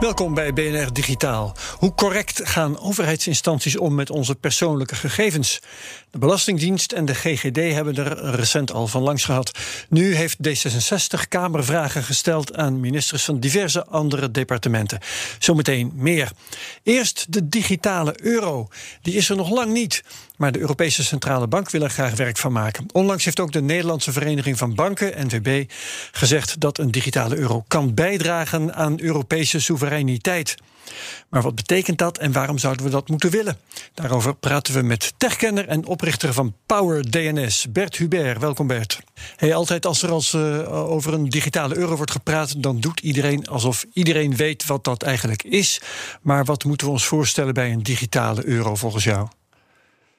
Welkom bij BNR Digitaal. Hoe correct gaan overheidsinstanties om met onze persoonlijke gegevens? De Belastingdienst en de GGD hebben er recent al van langs gehad. Nu heeft D66 Kamervragen gesteld aan ministers van diverse andere departementen. Zometeen meer. Eerst de digitale euro. Die is er nog lang niet. Maar de Europese Centrale Bank wil er graag werk van maken. Onlangs heeft ook de Nederlandse Vereniging van Banken, NVB, gezegd dat een digitale euro kan bijdragen aan Europese soevereiniteit. Maar wat betekent dat en waarom zouden we dat moeten willen? Daarover praten we met techkenner en oprichter van Power DNS, Bert Hubert. Welkom Bert. Hey, altijd als er als, uh, over een digitale euro wordt gepraat, dan doet iedereen alsof iedereen weet wat dat eigenlijk is. Maar wat moeten we ons voorstellen bij een digitale euro volgens jou?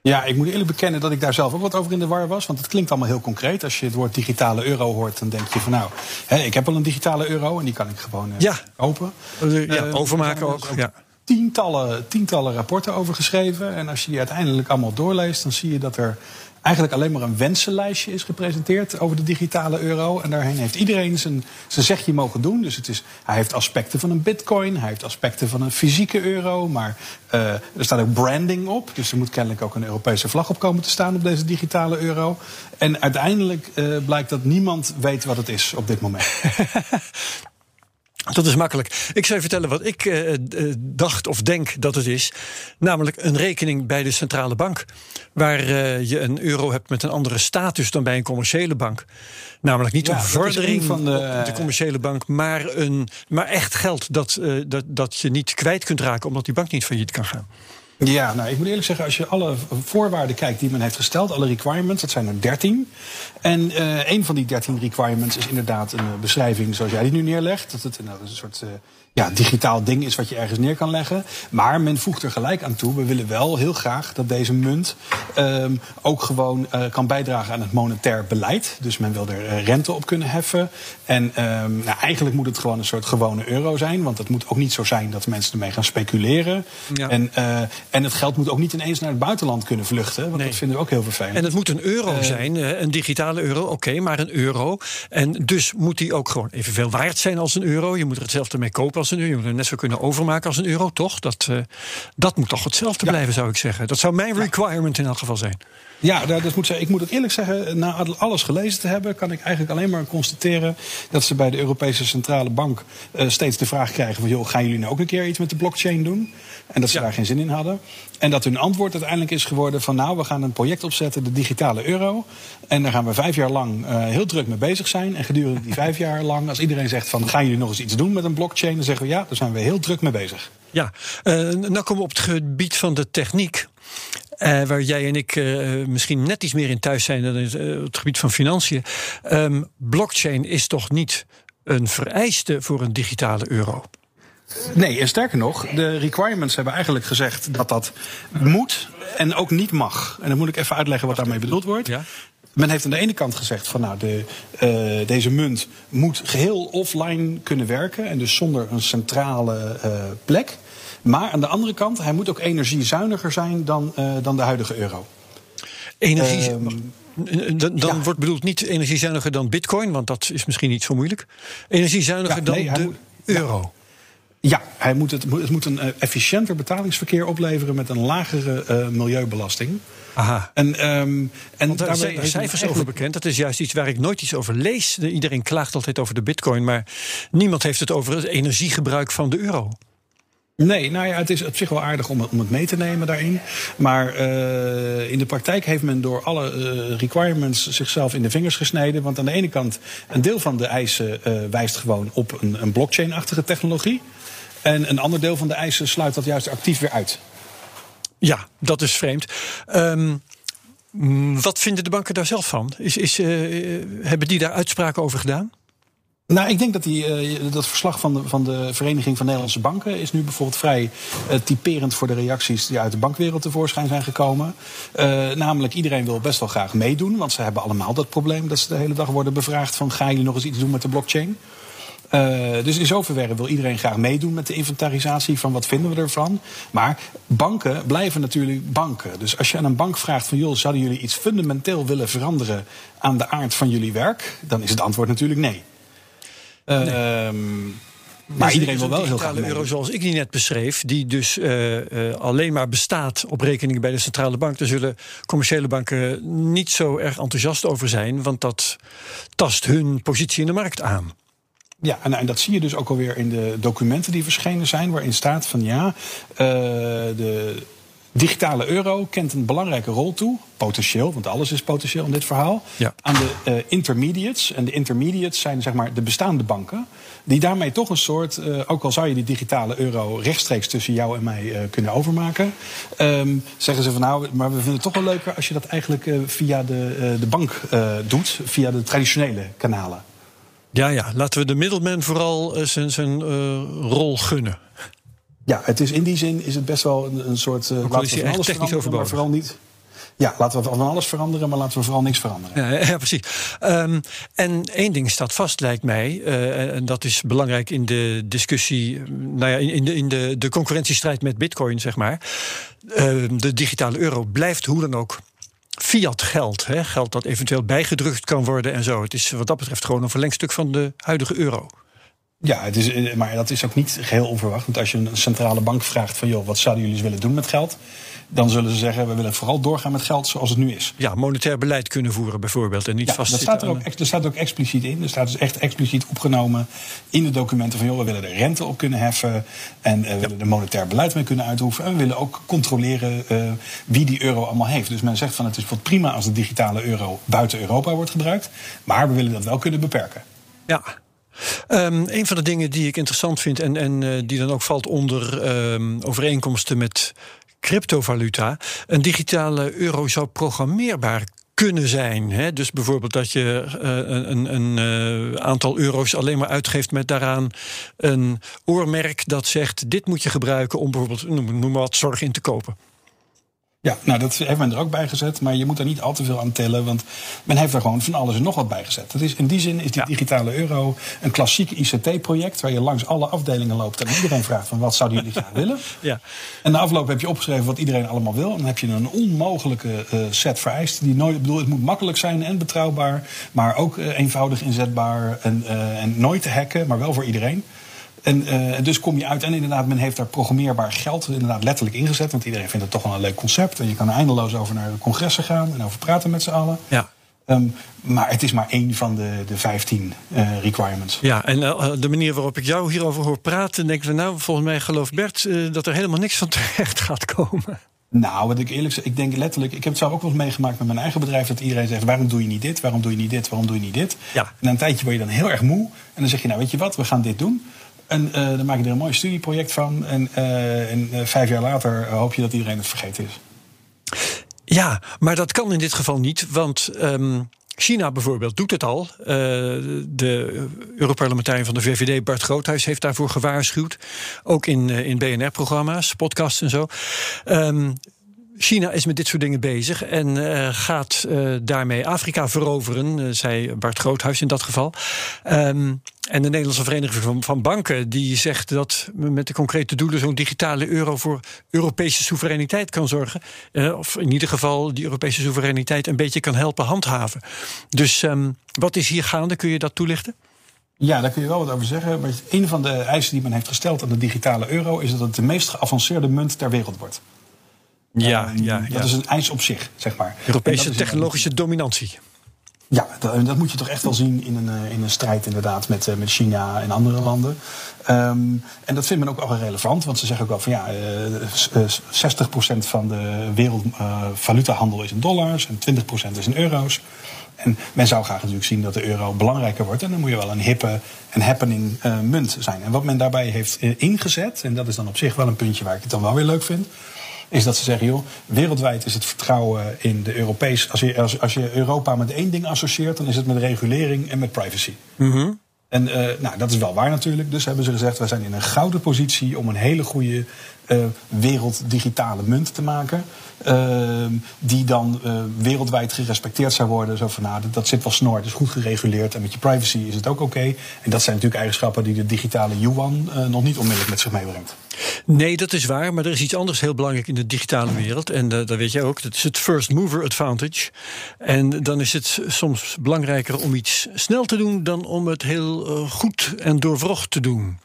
Ja, ik moet eerlijk bekennen dat ik daar zelf ook wat over in de war was. Want het klinkt allemaal heel concreet. Als je het woord digitale euro hoort, dan denk je van nou, hè, ik heb al een digitale euro en die kan ik gewoon uh, ja. kopen. Ja, uh, overmaken ook. ook ja. tientallen, tientallen rapporten over geschreven. En als je die uiteindelijk allemaal doorleest, dan zie je dat er eigenlijk alleen maar een wensenlijstje is gepresenteerd over de digitale euro. En daarheen heeft iedereen zijn, zijn zegje mogen doen. Dus het is, hij heeft aspecten van een bitcoin, hij heeft aspecten van een fysieke euro. Maar uh, er staat ook branding op. Dus er moet kennelijk ook een Europese vlag op komen te staan op deze digitale euro. En uiteindelijk uh, blijkt dat niemand weet wat het is op dit moment. Dat is makkelijk. Ik zou je vertellen wat ik uh, dacht of denk dat het is. Namelijk een rekening bij de centrale bank. Waar uh, je een euro hebt met een andere status dan bij een commerciële bank. Namelijk niet Ja, een vordering van de- commerciële bank, maar, een, maar echt geld dat, uh, dat, dat je niet kwijt kunt raken omdat die bank niet failliet kan gaan. Ja, nou, ik moet eerlijk zeggen, als je alle voorwaarden kijkt die men heeft gesteld, alle requirements, dat zijn er 13. En uh, een van die 13 requirements is inderdaad een uh, beschrijving zoals jij die nu neerlegt. Dat het nou, een soort uh, ja, digitaal ding is wat je ergens neer kan leggen. Maar men voegt er gelijk aan toe, we willen wel heel graag dat deze munt um, ook gewoon kan bijdragen aan het monetair beleid. Dus men wil er rente op kunnen heffen. En um, nou, eigenlijk moet het gewoon een soort gewone euro zijn. Want het moet ook niet zo zijn dat mensen ermee gaan speculeren. Ja. En, en het geld moet ook niet ineens naar het buitenland kunnen vluchten. Want nee. dat vinden we ook heel vervelend. En het moet een euro zijn, een digitale euro, oké, okay, maar een euro. En dus moet die ook gewoon evenveel waard zijn als een euro. Je moet er hetzelfde mee kopen als een euro. Net zo kunnen overmaken als een euro, toch? Dat, uh, dat moet toch hetzelfde ja. blijven, zou ik zeggen. Dat zou mijn requirement in elk geval zijn. Ja, dat moet, ik moet ook eerlijk zeggen, na alles gelezen te hebben, kan ik eigenlijk alleen maar constateren dat ze bij de Europese Centrale Bank uh, steeds de vraag krijgen van joh, gaan jullie nou ook een keer iets met de blockchain doen? En dat ze ja. daar geen zin in hadden. En dat hun antwoord uiteindelijk is geworden van nou, we gaan een project opzetten, de digitale euro. En daar gaan we vijf jaar lang uh, heel druk mee bezig zijn. En gedurende die vijf jaar lang, als iedereen zegt van gaan jullie nog eens iets doen met een blockchain, dan zeggen we ja, daar zijn we heel druk mee bezig. Ja, uh, nou komen we op het gebied van de techniek. Uh, waar jij en ik uh, misschien net iets meer in thuis zijn dan het, uh, het gebied van financiën. Um, blockchain is toch niet een vereiste voor een digitale euro? Nee, en sterker nog, de requirements hebben eigenlijk gezegd dat dat moet en ook niet mag. En dan moet ik even uitleggen wat daarmee bedoeld wordt. Ja? Men heeft aan de ene kant gezegd van nou, de, uh, deze munt moet geheel offline kunnen werken en dus zonder een centrale uh, plek. Maar aan de andere kant, hij moet ook energiezuiniger zijn dan, uh, dan de huidige euro. Energie. Um, dan ja. wordt bedoeld niet energiezuiniger dan bitcoin, want dat is misschien niet zo moeilijk. Energiezuiniger ja, nee, dan de moet, euro. Ja, hij moet het, het moet een efficiënter betalingsverkeer opleveren met een lagere uh, milieubelasting. Aha. En, um, en Want daar zijn cijfers eigenlijk... over bekend. Dat is juist iets waar ik nooit iets over lees. Iedereen klaagt altijd over de bitcoin, maar niemand heeft het over het energiegebruik van de euro. Nee, nou ja, het is op zich wel aardig om, om het mee te nemen daarin. Maar uh, in de praktijk heeft men door alle uh, requirements zichzelf in de vingers gesneden. Want aan de ene kant, een deel van de eisen uh, wijst gewoon op een, een blockchain-achtige technologie. En een ander deel van de eisen sluit dat juist actief weer uit. Ja, dat is vreemd. Um, wat vinden de banken daar zelf van? Is, is, hebben die daar uitspraken over gedaan? Nou, ik denk dat die, uh, dat verslag van de, van de Vereniging van Nederlandse Banken is nu bijvoorbeeld vrij uh, typerend voor de reacties die uit de bankwereld tevoorschijn zijn gekomen. Uh, namelijk, iedereen wil best wel graag meedoen, want ze hebben allemaal dat probleem dat ze de hele dag worden bevraagd van gaan jullie nog eens iets doen met de blockchain? dus in zoverre wil iedereen graag meedoen met de inventarisatie van wat vinden we ervan. Maar banken blijven natuurlijk banken. Dus als je aan een bank vraagt van joh, zouden jullie iets fundamenteel willen veranderen aan de aard van jullie werk? Dan is het antwoord natuurlijk nee. Nee. Uh, maar dus iedereen wil wel heel graag. De euro zoals ik die net beschreef, die dus uh, uh, alleen maar bestaat op rekeningen bij de centrale bank, daar zullen commerciële banken niet zo erg enthousiast over zijn, want dat tast hun positie in de markt aan. Ja, en, en, dat zie je dus ook alweer in de documenten die verschenen zijn, waarin staat van ja, uh, de digitale euro kent een belangrijke rol toe, potentieel, want alles is potentieel in dit verhaal, ja. aan de uh, intermediates. En de intermediates zijn zeg maar de bestaande banken, die daarmee toch een soort, uh, ook al zou je die digitale euro rechtstreeks tussen jou en mij uh, kunnen overmaken, um, zeggen ze van nou, maar we vinden het toch wel leuker als je dat eigenlijk via de, de bank doet, via de traditionele kanalen. Ja, ja, laten we de middelman vooral zijn, zijn rol gunnen. Ja, het is in die zin is het best wel een, een soort. Uh, laten we van alles veranderen, maar vooral niet. Ja, laten we van alles veranderen, maar laten we vooral niks veranderen. Ja, ja precies. Um, en één ding staat vast, lijkt mij, uh, en dat is belangrijk in de discussie, nou ja, in, de, in de, de concurrentiestrijd met Bitcoin, zeg maar. Uh, de digitale euro blijft hoe dan ook fiat geld, hè, geld dat eventueel bijgedrukt kan worden en zo. Het is wat dat betreft gewoon een verlengstuk van de huidige euro. Ja, het is, eh, maar dat is ook niet geheel onverwacht. Want als je een centrale bank vraagt van joh, wat zouden jullie willen doen met geld? Dan zullen ze zeggen, we willen vooral doorgaan met geld zoals het nu is. Ja, monetair beleid kunnen voeren bijvoorbeeld. En niet ja, vast dat staat er, ook, er staat ook expliciet in. Er staat dus echt expliciet opgenomen in de documenten van joh, we willen de rente op kunnen heffen. En uh, we ja. willen er monetair beleid mee kunnen uitoefenen. En we willen ook controleren uh, wie die euro allemaal heeft. Dus men zegt van het is wat prima als de digitale euro buiten Europa wordt gebruikt. Maar we willen dat wel kunnen beperken. Ja, Um, een van de dingen die ik interessant vind en, en uh, die dan ook valt onder um, overeenkomsten met cryptovaluta. Een digitale euro zou programmeerbaar kunnen zijn. Hè? Dus bijvoorbeeld dat je uh, een, een uh, aantal euro's alleen maar uitgeeft met daaraan een oormerk dat zegt: dit moet je gebruiken om bijvoorbeeld, noem maar wat, zorg in te kopen. Ja, nou dat heeft men er ook bij gezet, maar je moet er niet al te veel aan tellen, want men heeft er gewoon van alles en nog wat bij gezet. Dat is, in die zin is die ja. digitale euro een klassiek ICT-project waar je langs alle afdelingen loopt en iedereen vraagt van wat zouden jullie graag willen. Ja. En na afloop heb je opgeschreven wat iedereen allemaal wil en dan heb je een onmogelijke uh, set vereisten die nooit, ik bedoel, het moet makkelijk zijn en betrouwbaar, maar ook uh, eenvoudig inzetbaar en, uh, en nooit te hacken, maar wel voor iedereen. En uh, dus kom je uit en inderdaad, men heeft daar programmeerbaar geld inderdaad letterlijk ingezet. Want iedereen vindt het toch wel een leuk concept. En je kan er eindeloos over naar de congressen gaan en over praten met z'n allen. Ja. Um, maar het is maar één van de, de 15 uh, requirements. Ja, en uh, de manier waarop ik jou hierover hoor praten, denk ik, nou, volgens mij gelooft Bert dat er helemaal niks van terecht gaat komen. Nou, wat ik eerlijk zeg, ik denk letterlijk, ik heb het zelf ook wel eens meegemaakt met mijn eigen bedrijf, dat iedereen zegt: waarom doe je niet dit, waarom doe je niet dit, waarom doe je niet dit? Ja. En na een tijdje word je dan heel erg moe. En dan zeg je: Nou, weet je wat, we gaan dit doen. En uh, dan maak je er een mooi studieproject van. En, en uh, vijf jaar later hoop je dat iedereen het vergeten is. Ja, maar dat kan in dit geval niet. Want um, China bijvoorbeeld doet het al. de Europarlementariër van de VVD, Bart Groothuis, heeft daarvoor gewaarschuwd. Ook in, in BNR-programma's, podcasts en zo. Um, China is met dit soort dingen bezig en uh, gaat uh, daarmee Afrika veroveren, uh, zei Bart Groothuis in dat geval. Um, en de Nederlandse Vereniging van, Banken die zegt dat met de concrete doelen zo'n digitale euro voor Europese soevereiniteit kan zorgen. of in ieder geval die Europese soevereiniteit een beetje kan helpen handhaven. Dus um, wat is hier gaande? Kun je dat toelichten? Ja, daar kun je wel wat over zeggen. Maar een van de eisen die men heeft gesteld aan de digitale euro is dat het de meest geavanceerde munt ter wereld wordt. Ja, ja, ja, Dat is een eis op zich, zeg maar. Europese technologische dominantie. Ja, dat, dat, moet je toch echt wel zien in een, eh, in een strijd inderdaad met, eh, met China en andere landen. Um, en dat vindt men ook wel relevant, want ze zeggen ook wel van ja, uh, 60% van de wereldvalutahandel uh, is in dollars en 20% is in euro's. En men zou graag natuurlijk zien dat de euro belangrijker wordt. En dan moet je wel een hippe en happening uh, munt zijn. En wat men daarbij heeft ingezet, en dat is dan op zich wel een puntje waar ik het dan wel weer leuk vind is dat ze zeggen, joh, wereldwijd is het vertrouwen in de Europees. Als je, als, als je Europa met één ding associeert, dan is het met regulering en met privacy. Mm En uh, nou, dat is wel waar natuurlijk. Dus hebben ze gezegd, wij zijn in een gouden positie om een hele goede werelddigitale munt te maken. Uh, die dan uh, wereldwijd gerespecteerd zou worden. Zo van, nou, dat zit wel snor, het is goed gereguleerd. En met je privacy is het ook oké. En dat zijn natuurlijk eigenschappen die de digitale yuan uh, nog niet onmiddellijk met zich meebrengt. Nee, dat is waar. Maar er is iets anders heel belangrijk in de digitale wereld. En dat weet je ook. Dat is het first mover advantage. En dan is het soms belangrijker om iets snel te doen... dan om het heel goed en doorvrocht te doen.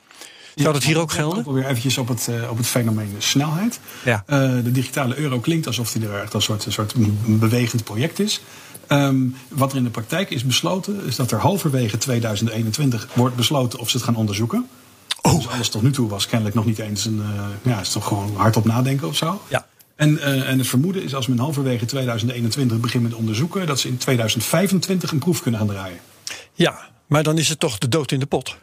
Zou dat hier ook gelden? Ook weer eventjes op het, uh, op het fenomeen snelheid. Ja. Uh, de digitale euro klinkt alsof die er echt een soort, een soort bewegend project is. Um, wat er in de praktijk is besloten, is dat er halverwege 2021 wordt besloten of ze het gaan onderzoeken. Oh. Dus alles tot nu toe was kennelijk nog niet eens een. Uh, ja, is toch gewoon hardop nadenken of zo. Ja. En, uh, en het vermoeden is als men halverwege 2021 begint met onderzoeken, dat ze in 2025 een proef kunnen gaan draaien. Ja, maar dan is het toch de dood in de pot.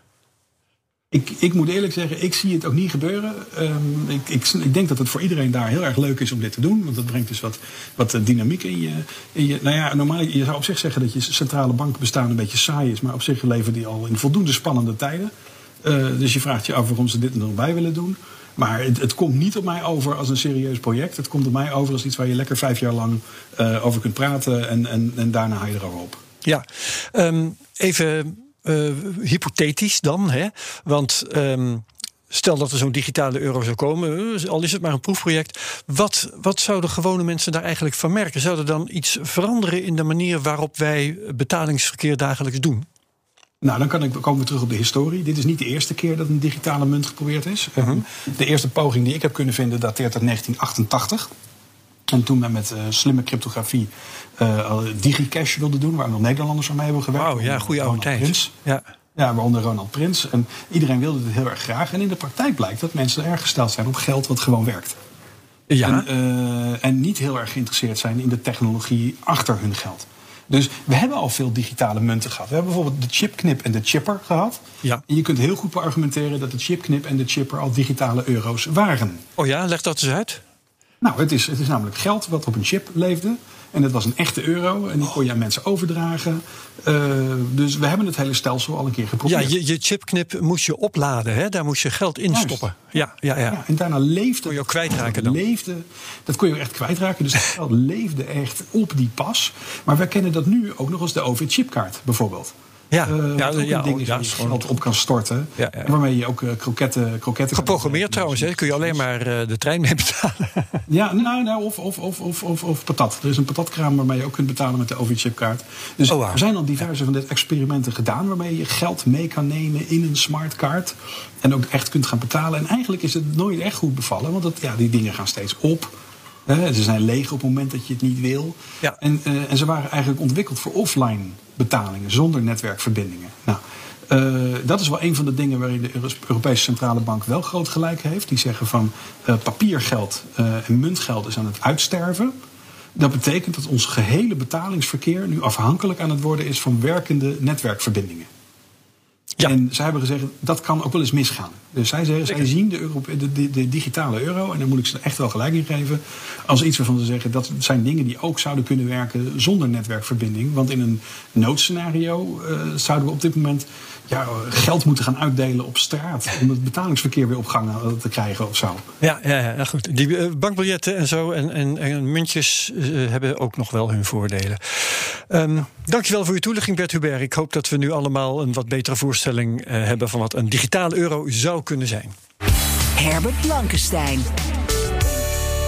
Ik, ik, moet eerlijk zeggen, ik zie het ook niet gebeuren. Um, ik, ik, ik, denk dat het voor iedereen daar heel erg leuk is om dit te doen. Want dat brengt dus wat, wat dynamiek in je, in je. Nou ja, normaal, je zou op zich zeggen dat je centrale bank bestaan een beetje saai is. Maar op zich leven die al in voldoende spannende tijden. Uh, dus je vraagt je af waarom ze dit er nog bij willen doen. Maar het, het, komt niet op mij over als een serieus project. Het komt op mij over als iets waar je lekker vijf jaar lang uh, over kunt praten. En, en, en daarna haal je erover op. Ja, um, even uh, hypothetisch dan, hè? Want um, stel dat er zo'n digitale euro zou komen, al is het maar een proefproject. Wat, wat zouden gewone mensen daar eigenlijk van merken? Zou er dan iets veranderen in de manier waarop wij betalingsverkeer dagelijks doen? Nou, dan kan ik, komen we terug op de historie. Dit is niet de eerste keer dat een digitale munt geprobeerd is. Uh -huh. De eerste poging die ik heb kunnen vinden dateert uit 1988. En toen men met uh, slimme cryptografie uh, DigiCash wilde doen, waar nog Nederlanders aan mee hebben gewerkt. Wauw, ja, goede oude tijd. Prins. Ja. ja, waaronder Ronald Prins. En iedereen wilde het heel erg graag. En in de praktijk blijkt dat mensen erg gesteld zijn op geld wat gewoon werkt. Ja. En, uh, en niet heel erg geïnteresseerd zijn in de technologie achter hun geld. Dus we hebben al veel digitale munten gehad. We hebben bijvoorbeeld de chipknip en de chipper gehad. Ja. En je kunt heel goed beargumenteren dat de chipknip en de chipper al digitale euro's waren. Oh ja, leg dat eens uit. Nou, het is, het is namelijk geld wat op een chip leefde. En dat was een echte euro. En die kon je aan mensen overdragen. Uh, dus we hebben het hele stelsel al een keer geprobeerd. Ja, je, je chipknip moest je opladen. Hè? Daar moest je geld in stoppen. Ja, ja, ja. ja, en daarna leefde... Kon je ook kwijtraken dan? Leefde, dat kon je ook echt kwijtraken. Dus het geld leefde echt op die pas. Maar wij kennen dat nu ook nog als de OV-chipkaart bijvoorbeeld. Ja, uh, ja, ja, ja, ding is ja, waar je geld op kan storten. Ja, ja. Waarmee je ook uh, kroketten, kroketten Geprogrammeerd trouwens, hè? kun je alleen maar uh, de trein mee betalen. ja, nou, nou of, of, of, of, of, of patat. Er is een patatkraam waarmee je ook kunt betalen met de OV-chipkaart. Dus oh, wow. er zijn al diverse van dit experimenten gedaan... waarmee je geld mee kan nemen in een smartkaart. En ook echt kunt gaan betalen. En eigenlijk is het nooit echt goed bevallen. Want dat, ja, die dingen gaan steeds op. Ze zijn leeg op het moment dat je het niet wil. Ja. En, uh, en ze waren eigenlijk ontwikkeld voor offline betalingen, zonder netwerkverbindingen. Nou, uh, dat is wel een van de dingen waarin de Europese Centrale Bank wel groot gelijk heeft. Die zeggen van uh, papiergeld en muntgeld is aan het uitsterven. Dat betekent dat ons gehele betalingsverkeer nu afhankelijk aan het worden is van werkende netwerkverbindingen. Ja. En zij hebben gezegd, dat kan ook wel eens misgaan. Dus zij, zeggen, zij zien de, de, de, de, digitale euro, en daar moet ik ze echt wel gelijk in geven, als iets waarvan ze zeggen dat zijn dingen die ook zouden kunnen werken zonder netwerkverbinding. Want in een noodscenario uh, zouden we op dit moment ja, geld moeten gaan uitdelen op straat om het betalingsverkeer weer op gang te krijgen of zo. Ja, ja, ja goed. Die uh, bankbiljetten en zo en, en, en muntjes uh, hebben ook nog wel hun voordelen. Um, dankjewel voor uw toelichting, Bert Hubert. Ik hoop dat we nu allemaal een wat betere voorstelling uh, hebben van wat een digitale euro zou kunnen zijn. Herbert Blankenstein.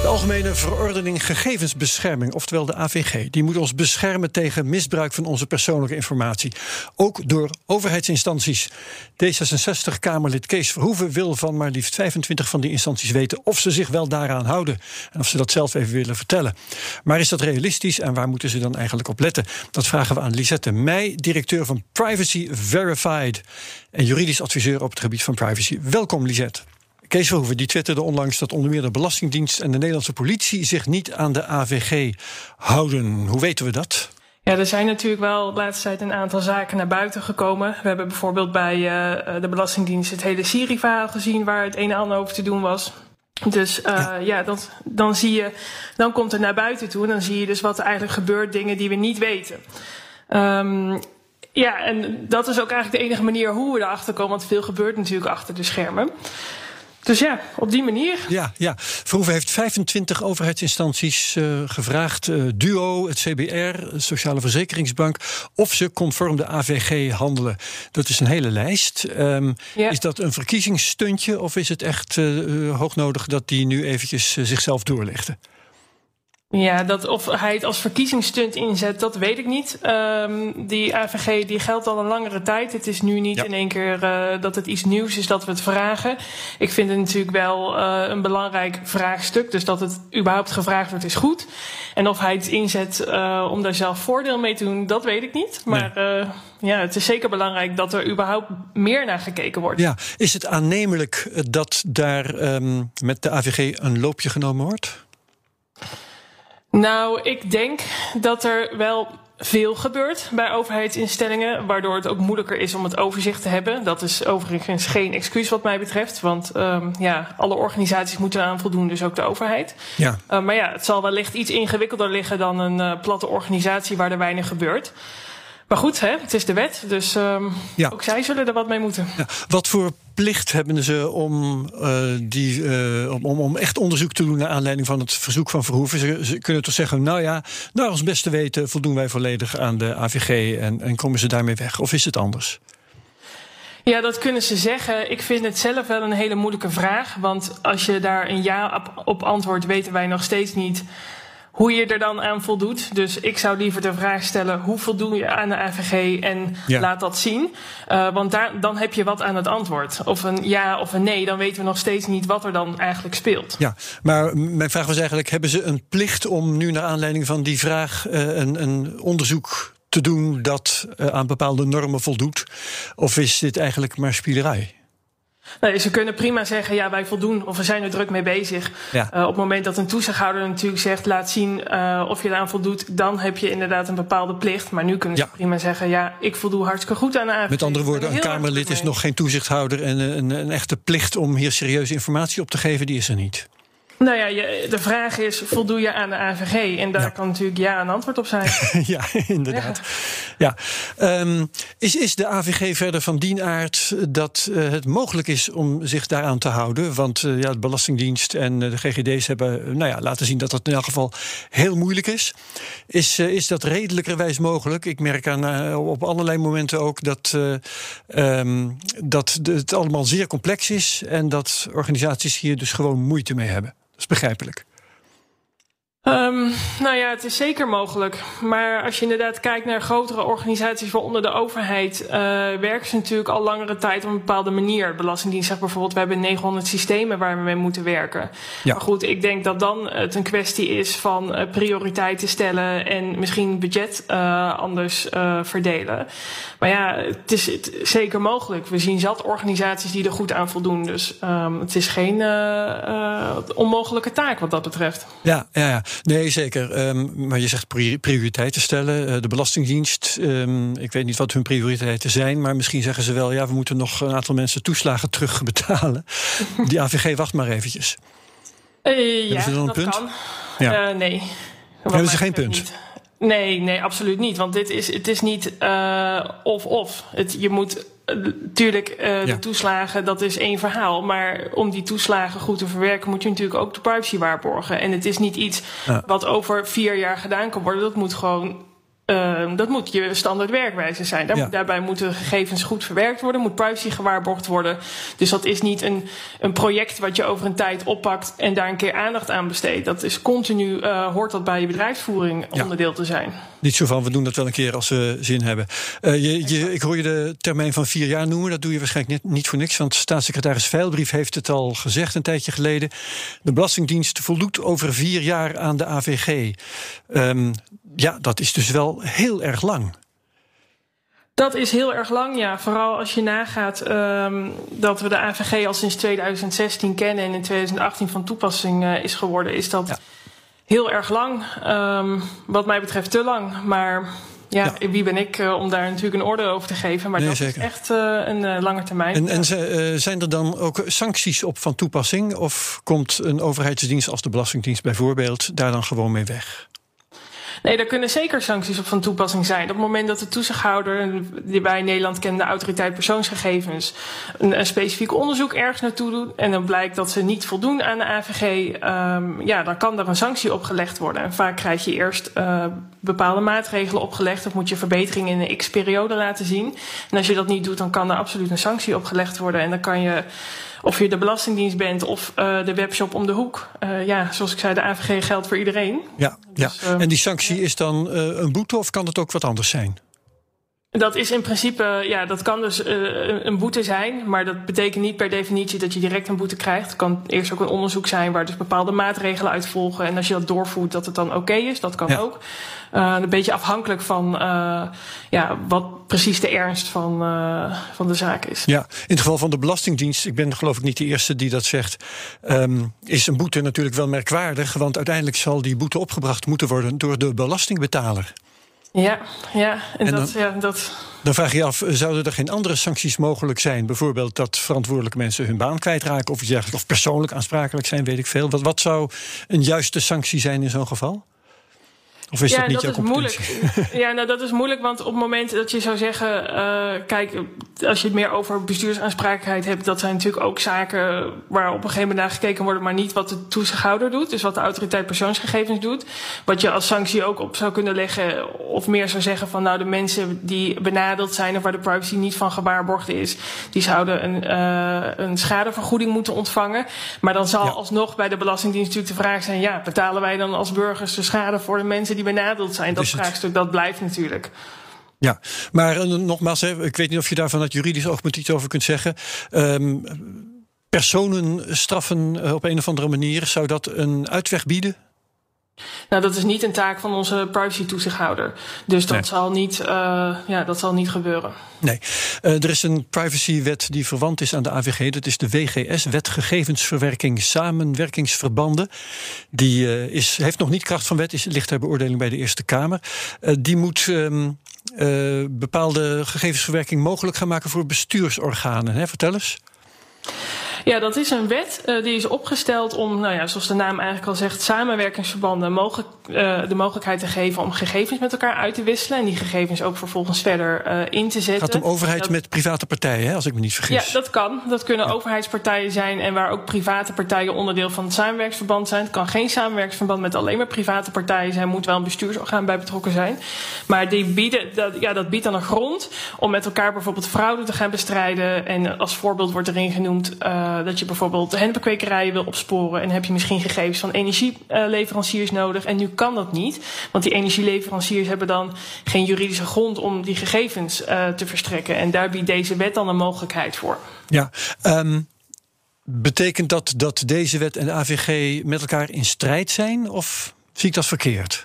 De Algemene Verordening Gegevensbescherming, oftewel de AVG, die moet ons beschermen tegen misbruik van onze persoonlijke informatie. Ook door overheidsinstanties. D66-Kamerlid Kees Verhoeven wil van maar liefst 25 van die instanties weten of ze zich wel daaraan houden. En of ze dat zelf even willen vertellen. Maar is dat realistisch en waar moeten ze dan eigenlijk op letten? Dat vragen we aan Lisette Meij, directeur van Privacy Verified en juridisch adviseur op het gebied van privacy. Welkom, Lisette. Kees Verhoeven die twitterde onlangs dat onder meer de Belastingdienst en de Nederlandse politie zich niet aan de AVG houden. Hoe weten we dat? Ja, er zijn natuurlijk wel de laatste tijd een aantal zaken naar buiten gekomen. We hebben bijvoorbeeld bij uh, de Belastingdienst het hele Siri-verhaal gezien waar het een en ander over te doen was. Dus uh, ja, ja dat, dan zie je, dan komt het naar buiten toe en dan zie je dus wat er eigenlijk gebeurt, dingen die we niet weten. Um, ja, en dat is ook eigenlijk de enige manier hoe we erachter komen, want veel gebeurt natuurlijk achter de schermen. Dus ja, op die manier. Ja, ja. Verhoeven heeft 25 overheidsinstanties uh, gevraagd. Uh, DUO, het CBR, Sociale Verzekeringsbank. of ze conform de AVG handelen. Dat is een hele lijst. Um, ja. Is dat een verkiezingsstuntje of is het echt uh, hoog nodig dat die nu eventjes zichzelf doorlichten? Ja, dat of hij het als verkiezingsstunt inzet, dat weet ik niet. Um, die AVG die geldt al een langere tijd. Het is nu niet ja. in één keer uh, dat het iets nieuws is dat we het vragen. Ik vind het natuurlijk wel uh, een belangrijk vraagstuk. Dus dat het überhaupt gevraagd wordt is goed. En of hij het inzet uh, om daar zelf voordeel mee te doen, dat weet ik niet. Maar nee. ja, het is zeker belangrijk dat er überhaupt meer naar gekeken wordt. Ja, is het aannemelijk dat daar um, met de AVG een loopje genomen wordt? Nou, ik denk dat er wel veel gebeurt bij overheidsinstellingen, waardoor het ook moeilijker is om het overzicht te hebben. Dat is overigens geen excuus wat mij betreft, want um, ja, alle organisaties moeten eraan voldoen, dus ook de overheid. Ja. Uh, maar ja, het zal wellicht iets ingewikkelder liggen dan een uh, platte organisatie waar er weinig gebeurt. Maar goed, hè, het is de wet, dus um, ja. ook zij zullen er wat mee moeten. Ja. Wat voor plicht hebben ze om, uh, die, uh, om, om, echt onderzoek te doen naar aanleiding van het verzoek van Verhoeven? Ze, ze kunnen toch zeggen, nou ja, naar ons beste weten voldoen wij volledig aan de AVG en, en komen ze daarmee weg? Of is het anders? Ja, dat kunnen ze zeggen. Ik vind het zelf wel een hele moeilijke vraag. Want als je daar een ja op, op antwoordt, weten wij nog steeds niet hoe je er dan aan voldoet. Dus ik zou liever de vraag stellen: hoe voldoe je aan de AVG en ja. laat dat zien? Uh, want daar, dan heb je wat aan het antwoord. Of een ja of een nee, dan weten we nog steeds niet wat er dan eigenlijk speelt. Ja, maar mijn vraag was eigenlijk: hebben ze een plicht om nu naar aanleiding van die vraag uh, een, een onderzoek te doen dat uh, aan bepaalde normen voldoet? Of is dit eigenlijk maar spielerij? Nee, ze kunnen prima zeggen, ja, wij voldoen of we zijn er druk mee bezig. Ja. Uh, op het moment dat een toezichthouder natuurlijk zegt, laat zien uh, of je eraan voldoet, dan heb je inderdaad een bepaalde plicht. Maar nu kunnen ze ja. prima zeggen, ja, ik voldoe hartstikke goed aan de AVG. Met andere woorden, een Kamerlid is nog geen toezichthouder en een, een echte plicht om hier serieuze informatie op te geven, die is er niet. Nou ja, je, de vraag is, voldoe je aan de AVG? En daar ja. kan natuurlijk ja een antwoord op zijn. ja, inderdaad. Ja. ja. Um, is, is de AVG verder van dien aard dat uh, het mogelijk is om zich daaraan te houden? Want uh, ja, de Belastingdienst en uh, de GGD's hebben nou ja, laten zien dat dat in elk geval heel moeilijk is. Is, is dat redelijkerwijs mogelijk? Ik merk aan, op allerlei momenten ook dat, um, dat het allemaal zeer complex is en dat organisaties hier dus gewoon moeite mee hebben. Dat is begrijpelijk. Um, nou ja, het is zeker mogelijk. Maar als je inderdaad kijkt naar grotere organisaties, waaronder de overheid, uh, werken ze natuurlijk al langere tijd op een bepaalde manier. Belastingdienst zegt bijvoorbeeld, we hebben 900 systemen waar we mee moeten werken. Ja. Maar goed, ik denk dat dan het een kwestie is van uh, prioriteiten stellen en misschien budget uh, anders verdelen. Maar ja, het is het, zeker mogelijk. We zien zat organisaties die er goed aan voldoen. Dus um, het is geen onmogelijke taak wat dat betreft. Ja, ja, ja. Nee, zeker. Um, maar je zegt prioriteiten stellen. Uh, de Belastingdienst, um, ik weet niet wat hun prioriteiten zijn, maar misschien zeggen ze wel: ja, we moeten nog een aantal mensen toeslagen terugbetalen. Die AVG wacht maar eventjes. Uh, ja, ze dan een dat punt? kan. Ja. Uh, nee. Hebben ze geen punt? Niet. Nee, nee, absoluut niet. Want dit is, het is niet of-of. je moet Tuurlijk, uh, ja. de toeslagen, dat is één verhaal. Maar om die toeslagen goed te verwerken, moet je natuurlijk ook de privacy waarborgen. En het is niet iets ja. wat over vier jaar gedaan kan worden. Dat moet gewoon Uh, dat moet je standaard werkwijze zijn. Daar, Daarbij moeten gegevens goed verwerkt worden, moet privacy gewaarborgd worden. Dus dat is niet een, een project wat je over een tijd oppakt en daar een keer aandacht aan besteedt. Dat is continu, uh, hoort dat bij je bedrijfsvoering onderdeel te zijn. Niet zo van, we doen dat wel een keer als we zin hebben. Uh, je, je, ik hoor je de termijn van vier jaar noemen. Dat doe je waarschijnlijk niet, niet voor niks. Want staatssecretaris Veilbrief heeft het al gezegd een tijdje geleden. De Belastingdienst voldoet over vier jaar aan de AVG. Um, ja, dat is dus wel heel erg lang. Dat is heel erg lang, ja. Vooral als je nagaat um, dat we de AVG al sinds 2016 kennen en in 2018 van toepassing uh, is geworden, is dat ja. heel erg lang. Um, wat mij betreft te lang. Maar ja, ja. wie ben ik uh, om daar natuurlijk een orde over te geven? Maar nee, dat zeker. is echt uh, een lange termijn. En, en zijn er dan ook sancties op van toepassing? Of komt een overheidsdienst als de Belastingdienst bijvoorbeeld daar dan gewoon mee weg? Nee, daar kunnen zeker sancties op van toepassing zijn. Op het moment dat de toezichthouder, die bij Nederland kende de autoriteit persoonsgegevens, een, specifiek onderzoek ergens naartoe doet en dan blijkt dat ze niet voldoen aan de AVG, um, ja, dan kan er een sanctie opgelegd worden. En vaak krijg je eerst uh, bepaalde maatregelen opgelegd of moet je verbetering in een x-periode laten zien. En als je dat niet doet, dan kan er absoluut een sanctie opgelegd worden en dan kan je of je de Belastingdienst bent of uh, de webshop om de hoek. Uh, ja, zoals ik zei, de AVG geldt voor iedereen. Ja, dus, ja. Uh, en die sanctie is dan een boete of kan het ook wat anders zijn? Dat is in principe, ja, dat kan dus uh, een boete zijn, maar dat betekent niet per definitie dat je direct een boete krijgt. Het kan eerst ook een onderzoek zijn waar dus bepaalde maatregelen uit volgen. En als je dat doorvoert, dat het dan oké okay is, dat kan ja. ook. Uh, een beetje afhankelijk van uh, ja, wat precies de ernst van, van de zaak is. Ja, in het geval van de Belastingdienst, ik ben geloof ik niet de eerste die dat zegt, um, is een boete natuurlijk wel merkwaardig, want uiteindelijk zal die boete opgebracht moeten worden door de belastingbetaler. Ja, ja, en, en dat, dan, ja, dat. Dan vraag je je af, zouden er geen andere sancties mogelijk zijn? Bijvoorbeeld dat verantwoordelijke mensen hun baan kwijtraken of of persoonlijk aansprakelijk zijn, weet ik veel. Wat, wat zou een juiste sanctie zijn in zo'n geval? Of is ja, dat niet dat jouw is moeilijk. Ja, nou dat is moeilijk, want op het moment dat je zou zeggen, uh, kijk, als je het meer over bestuursaansprakelijkheid hebt, dat zijn natuurlijk ook zaken waar op een gegeven moment naar gekeken wordt, maar niet wat de toezichthouder doet, dus wat de autoriteit persoonsgegevens doet. Wat je als sanctie ook op zou kunnen leggen, of meer zou zeggen van, nou de mensen die benadeeld zijn of waar de privacy niet van gewaarborgd is, die zouden een, uh, een schadevergoeding moeten ontvangen. Maar dan zal ja. alsnog bij de Belastingdienst natuurlijk de vraag zijn, ja, betalen wij dan als burgers de schade voor de mensen die benadeeld zijn. Dat het. vraagstuk, dat blijft natuurlijk. Ja, maar uh, nogmaals, hè, ik weet niet of je daar vanuit juridisch oogpunt iets over kunt zeggen. Um, personen straffen uh, op een of andere manier, zou dat een uitweg bieden? Nou, dat is niet een taak van onze privacy-toezichthouder. Dus dat, nee. zal niet, uh, ja, dat zal niet gebeuren. Nee. Uh, er is een privacywet die verwant is aan de AVG. Dat is de WGS, Wet Gegevensverwerking Samenwerkingsverbanden. Die uh, is, heeft nog niet kracht van wet, is, ligt ter beoordeling bij de Eerste Kamer. die moet um, bepaalde gegevensverwerking mogelijk gaan maken voor bestuursorganen. Hè? Vertel eens. Ja, dat is een wet uh, die is opgesteld om, nou ja, zoals de naam eigenlijk al zegt, samenwerkingsverbanden mogelijk, uh, de mogelijkheid te geven om gegevens met elkaar uit te wisselen. En die gegevens ook vervolgens verder uh, in te zetten. Het gaat om overheid dat, met private partijen, hè, als ik me niet vergis. Ja, dat kan. Dat kunnen ja. overheidspartijen zijn en waar ook private partijen onderdeel van het samenwerkingsverband zijn. Het kan geen samenwerkingsverband met alleen maar private partijen zijn, moet wel een bestuursorgaan bij betrokken zijn. Maar die bieden, dat, ja, dat biedt dan een grond om met elkaar bijvoorbeeld fraude te gaan bestrijden. En als voorbeeld wordt erin genoemd. Uh, dat je bijvoorbeeld hennepkwekerijen wil opsporen en heb je misschien gegevens van energieleveranciers nodig. En nu kan dat niet, want die energieleveranciers hebben dan geen juridische grond om die gegevens uh, te verstrekken. En daar biedt deze wet dan een mogelijkheid voor. Ja, um, betekent dat dat deze wet en de AVG met elkaar in strijd zijn? Of zie ik dat verkeerd?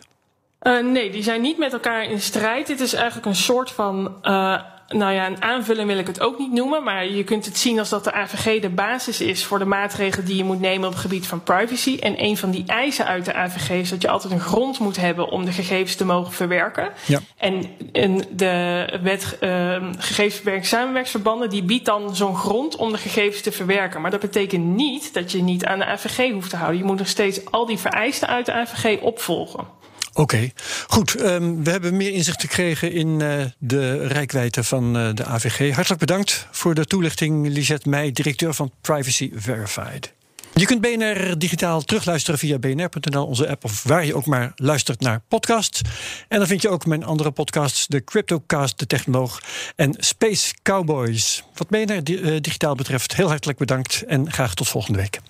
Uh, nee, die zijn niet met elkaar in strijd. Dit is eigenlijk een soort van uh, nou ja, een aanvulling wil ik het ook niet noemen, maar je kunt het zien als dat de AVG de basis is voor de maatregelen die je moet nemen op het gebied van privacy. En een van die eisen uit de AVG is dat je altijd een grond moet hebben om de gegevens te mogen verwerken. Ja. En, en de wet uh, gegevensverwerking samenwerksverbanden die biedt dan zo'n grond om de gegevens te verwerken. Maar dat betekent niet dat je niet aan de AVG hoeft te houden. Je moet nog steeds al die vereisten uit de AVG opvolgen. Oké, goed. Um, we hebben meer inzicht gekregen in uh, de rijkwijde van uh, de AVG. Hartelijk bedankt voor de toelichting, Lisette Meij, directeur van Privacy Verified. Je kunt BNR digitaal terugluisteren via bnr.nl, onze app, of waar je ook maar luistert naar podcasts. En dan vind je ook mijn andere podcasts, de Cryptocast, de Technoloog en Space Cowboys. Wat BNR digitaal betreft, heel hartelijk bedankt en graag tot volgende week.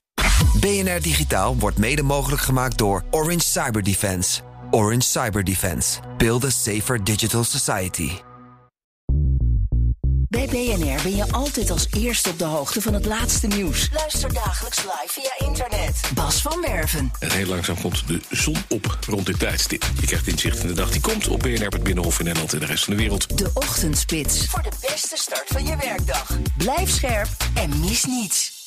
BNR Digitaal wordt mede mogelijk gemaakt door Orange Cyber Defense. Orange Cyber Defense. Build a safer digital society. Bij BNR ben je altijd als eerste op de hoogte van het laatste nieuws. Luister dagelijks live via internet. Bas van Werven. En heel langzaam komt de zon op rond dit tijdstip. Je krijgt inzicht in de dag die komt op BNR, het Binnenhof in Nederland en de rest van de wereld. De Ochtendspits. Voor de beste start van je werkdag. Blijf scherp en mis niets.